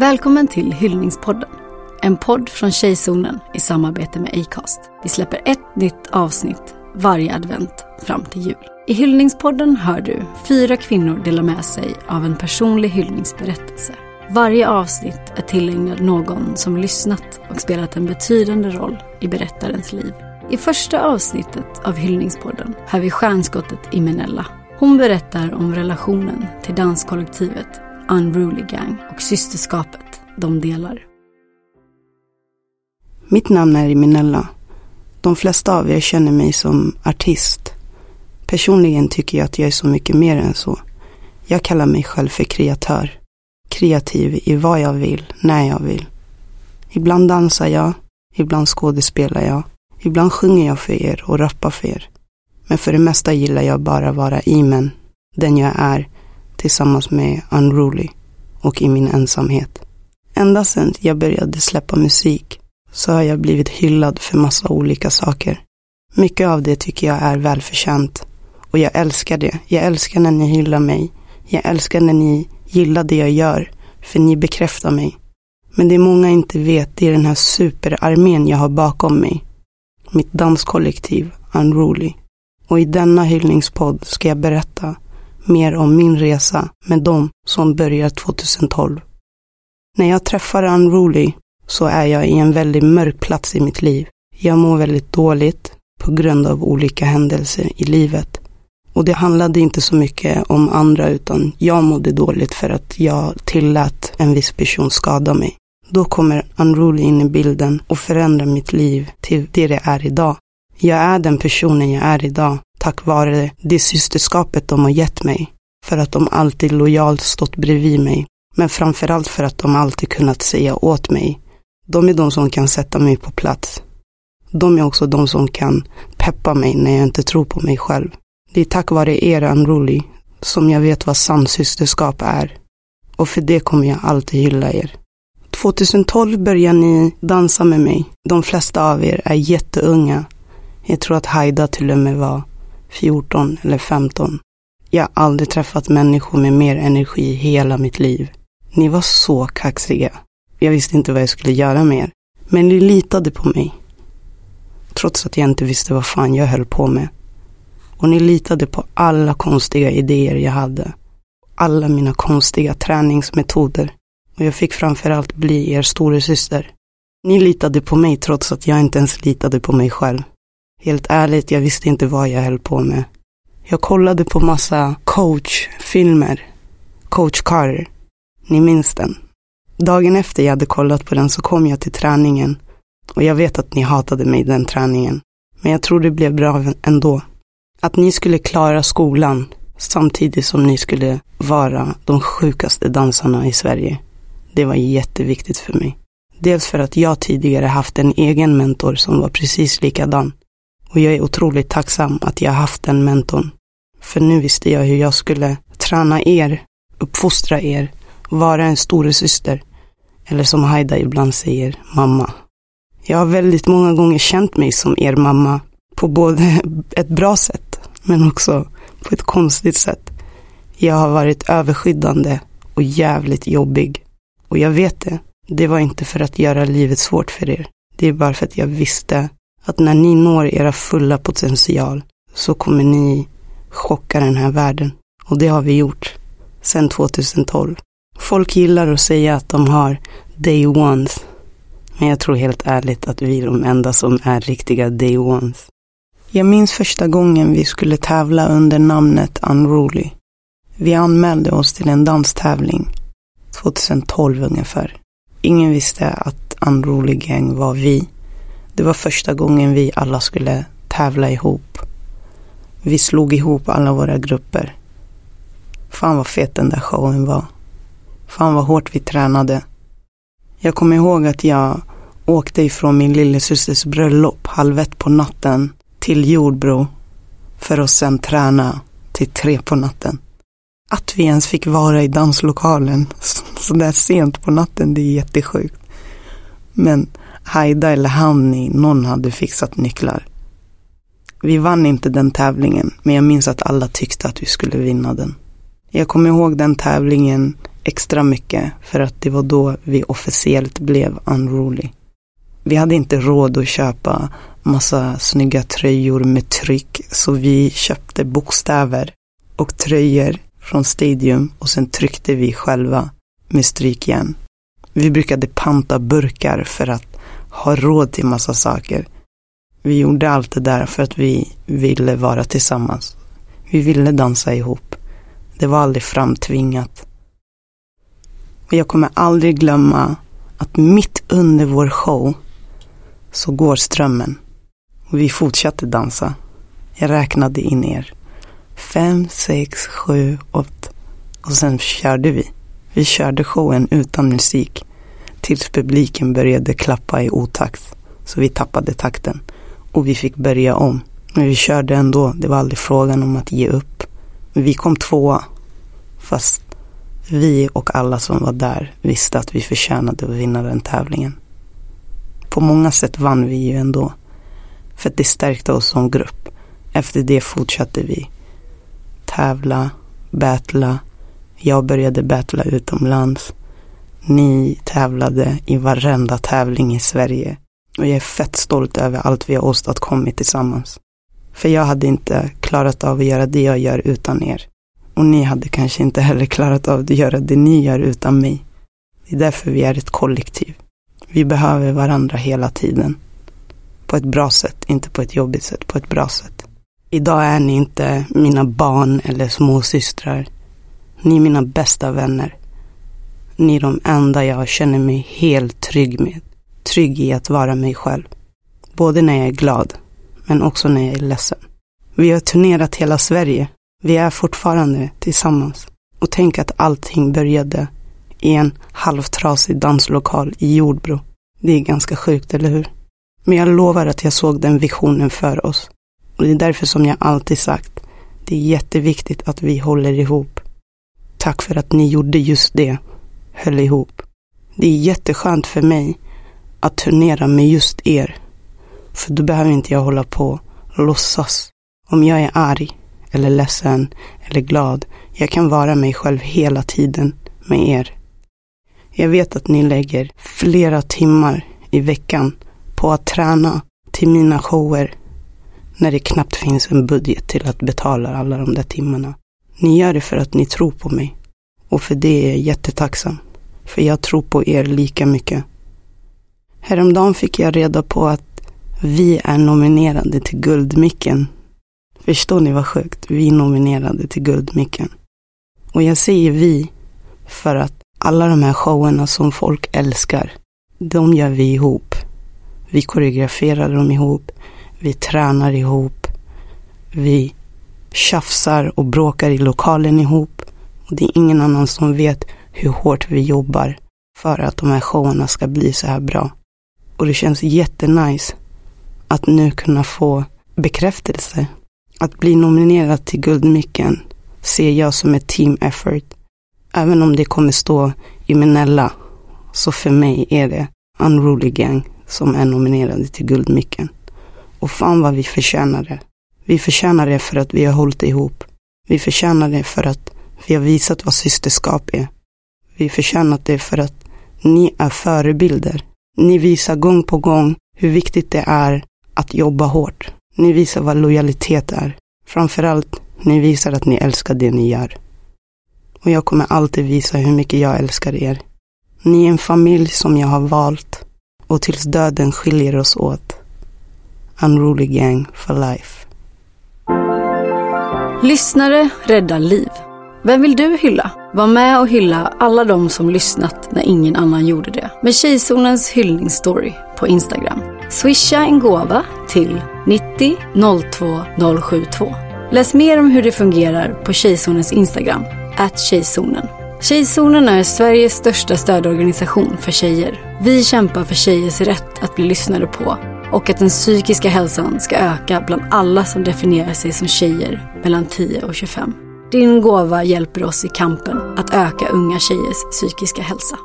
Välkommen till Hyllningspodden. En podd från Tjejzonen i samarbete med Acast. Vi släpper ett nytt avsnitt varje advent fram till jul. I Hyllningspodden hör du fyra kvinnor dela med sig av en personlig hyllningsberättelse. Varje avsnitt är tillägnat någon som lyssnat och spelat en betydande roll i berättarens liv. I första avsnittet av Hyllningspodden hör vi stjärnskottet Imenella. Hon berättar om relationen till danskollektivet Unruly Gang och systerskapet de delar. Mitt namn är Imenella. De flesta av er känner mig som artist. Personligen tycker jag att jag är så mycket mer än så. Jag kallar mig själv för kreatör. Kreativ i vad jag vill, när jag vill. Ibland dansar jag, ibland skådespelar jag, ibland sjunger jag för er och rappar för er. Men för det mesta gillar jag bara vara Imen, den jag är, tillsammans med Unruly och i min ensamhet. Ända sedan jag började släppa musik så har jag blivit hyllad för massa olika saker. Mycket av det tycker jag är välförtjänt. Och jag älskar det. Jag älskar när ni hyllar mig. Jag älskar när ni gillar det jag gör. För ni bekräftar mig. Men det många inte vet, det är den här superarmén jag har bakom mig. Mitt danskollektiv, Unruly. Och i denna hyllningspodd ska jag berätta mer om min resa med dem som börjar 2012. När jag träffar Unruly så är jag i en väldigt mörk plats i mitt liv. Jag mår väldigt dåligt på grund av olika händelser i livet. Och det handlade inte så mycket om andra utan jag mådde dåligt för att jag tillät en viss person skada mig. Då kommer Unruly in i bilden och förändrar mitt liv till det det är idag. Jag är den personen jag är idag tack vare det systerskapet de har gett mig. För att de alltid lojalt stått bredvid mig. Men framförallt för att de alltid kunnat säga åt mig. De är de som kan sätta mig på plats. De är också de som kan peppa mig när jag inte tror på mig själv. Det är tack vare er Unruly som jag vet vad sann systerskap är. Och för det kommer jag alltid hylla er. 2012 började ni dansa med mig. De flesta av er är jätteunga. Jag tror att Haida till och med var 14 eller 15. Jag har aldrig träffat människor med mer energi i hela mitt liv. Ni var så kaxiga. Jag visste inte vad jag skulle göra med er. Men ni litade på mig. Trots att jag inte visste vad fan jag höll på med. Och ni litade på alla konstiga idéer jag hade. Alla mina konstiga träningsmetoder. Och jag fick framförallt bli er storasyster. Ni litade på mig trots att jag inte ens litade på mig själv. Helt ärligt, jag visste inte vad jag höll på med. Jag kollade på massa coachfilmer. Coach Carter. Ni minns den? Dagen efter jag hade kollat på den så kom jag till träningen. Och jag vet att ni hatade mig den träningen. Men jag tror det blev bra ändå. Att ni skulle klara skolan samtidigt som ni skulle vara de sjukaste dansarna i Sverige. Det var jätteviktigt för mig. Dels för att jag tidigare haft en egen mentor som var precis likadan. Och jag är otroligt tacksam att jag haft den mentorn. För nu visste jag hur jag skulle träna er, uppfostra er, vara en storasyster. Eller som Haida ibland säger, mamma. Jag har väldigt många gånger känt mig som er mamma. På både ett bra sätt, men också på ett konstigt sätt. Jag har varit överskyddande och jävligt jobbig. Och jag vet det. Det var inte för att göra livet svårt för er. Det är bara för att jag visste att när ni når era fulla potential så kommer ni chocka den här världen. Och det har vi gjort sedan 2012. Folk gillar att säga att de har day ones. Men jag tror helt ärligt att vi är de enda som är riktiga day ones. Jag minns första gången vi skulle tävla under namnet Unruly. Vi anmälde oss till en danstävling 2012 ungefär. Ingen visste att Unruly Gang var vi. Det var första gången vi alla skulle tävla ihop. Vi slog ihop alla våra grupper. Fan vad fet den där showen var. Fan vad hårt vi tränade. Jag kommer ihåg att jag åkte ifrån min lillasysters bröllop halv ett på natten till Jordbro för att sen träna till tre på natten. Att vi ens fick vara i danslokalen så där sent på natten, det är jättesjukt. Men Haida eller Hanni, någon hade fixat nycklar. Vi vann inte den tävlingen, men jag minns att alla tyckte att vi skulle vinna den. Jag kommer ihåg den tävlingen extra mycket för att det var då vi officiellt blev unruly. Vi hade inte råd att köpa massa snygga tröjor med tryck så vi köpte bokstäver och tröjor från Stadium och sen tryckte vi själva med strykjärn. Vi brukade panta burkar för att ha råd till massa saker. Vi gjorde allt det där för att vi ville vara tillsammans. Vi ville dansa ihop. Det var aldrig framtvingat. Och jag kommer aldrig glömma att mitt under vår show så går strömmen. Och vi fortsatte dansa. Jag räknade in er. Fem, sex, sju, åtta. Och sen körde vi. Vi körde showen utan musik. Tills publiken började klappa i otakt. Så vi tappade takten. Och vi fick börja om. Men vi körde ändå. Det var aldrig frågan om att ge upp. Vi kom tvåa. Fast vi och alla som var där visste att vi förtjänade att vinna den tävlingen. På många sätt vann vi ju ändå. För att det stärkte oss som grupp. Efter det fortsatte vi tävla, battla. Jag började battla utomlands. Ni tävlade i varenda tävling i Sverige. Och jag är fett stolt över allt vi har åstadkommit tillsammans. För jag hade inte klarat av att göra det jag gör utan er. Och ni hade kanske inte heller klarat av att göra det ni gör utan mig. Det är därför vi är ett kollektiv. Vi behöver varandra hela tiden. På ett bra sätt, inte på ett jobbigt sätt, på ett bra sätt. Idag är ni inte mina barn eller småsystrar. Ni är mina bästa vänner. Ni är de enda jag känner mig helt trygg med. Trygg i att vara mig själv. Både när jag är glad, men också när jag är ledsen. Vi har turnerat hela Sverige. Vi är fortfarande tillsammans. Och tänk att allting började i en halvtrasig danslokal i Jordbro. Det är ganska sjukt, eller hur? Men jag lovar att jag såg den visionen för oss. Och det är därför som jag alltid sagt, det är jätteviktigt att vi håller ihop. Tack för att ni gjorde just det, höll ihop. Det är jätteskönt för mig att turnera med just er. För då behöver inte jag hålla på och låtsas. Om jag är arg, eller ledsen, eller glad. Jag kan vara mig själv hela tiden med er. Jag vet att ni lägger flera timmar i veckan på att träna till mina shower när det knappt finns en budget till att betala alla de där timmarna. Ni gör det för att ni tror på mig. Och för det är jag jättetacksam. För jag tror på er lika mycket. Häromdagen fick jag reda på att vi är nominerade till Guldmicken. Förstår ni vad sjukt? Vi är nominerade till Guldmicken. Och jag säger vi för att alla de här showerna som folk älskar, de gör vi ihop. Vi koreograferar dem ihop. Vi tränar ihop. Vi tjafsar och bråkar i lokalen ihop. Och det är ingen annan som vet hur hårt vi jobbar för att de här showerna ska bli så här bra. Och det känns jättenice att nu kunna få bekräftelse. Att bli nominerad till Guldmicken ser jag som ett team effort. Även om det kommer stå i Minella, så för mig är det Unruly Gang som är nominerade till Guldmicken. Och fan vad vi förtjänar det. Vi förtjänar det för att vi har hållit ihop. Vi förtjänar det för att vi har visat vad systerskap är. Vi förtjänat det för att ni är förebilder. Ni visar gång på gång hur viktigt det är att jobba hårt. Ni visar vad lojalitet är. Framförallt, ni visar att ni älskar det ni gör. Och jag kommer alltid visa hur mycket jag älskar er. Ni är en familj som jag har valt och tills döden skiljer oss åt. Unruly Gang for life. Lyssnare räddar liv. Vem vill du hylla? Var med och hylla alla de som lyssnat när ingen annan gjorde det. Med Tjejzonens hyllningsstory på Instagram. Swisha en gåva till 90 02 072. Läs mer om hur det fungerar på Tjejzonens Instagram, at Tjejzonen. Tjejzonen är Sveriges största stödorganisation för tjejer. Vi kämpar för tjejers rätt att bli lyssnade på och att den psykiska hälsan ska öka bland alla som definierar sig som tjejer mellan 10 och 25. Din gåva hjälper oss i kampen att öka unga tjejers psykiska hälsa.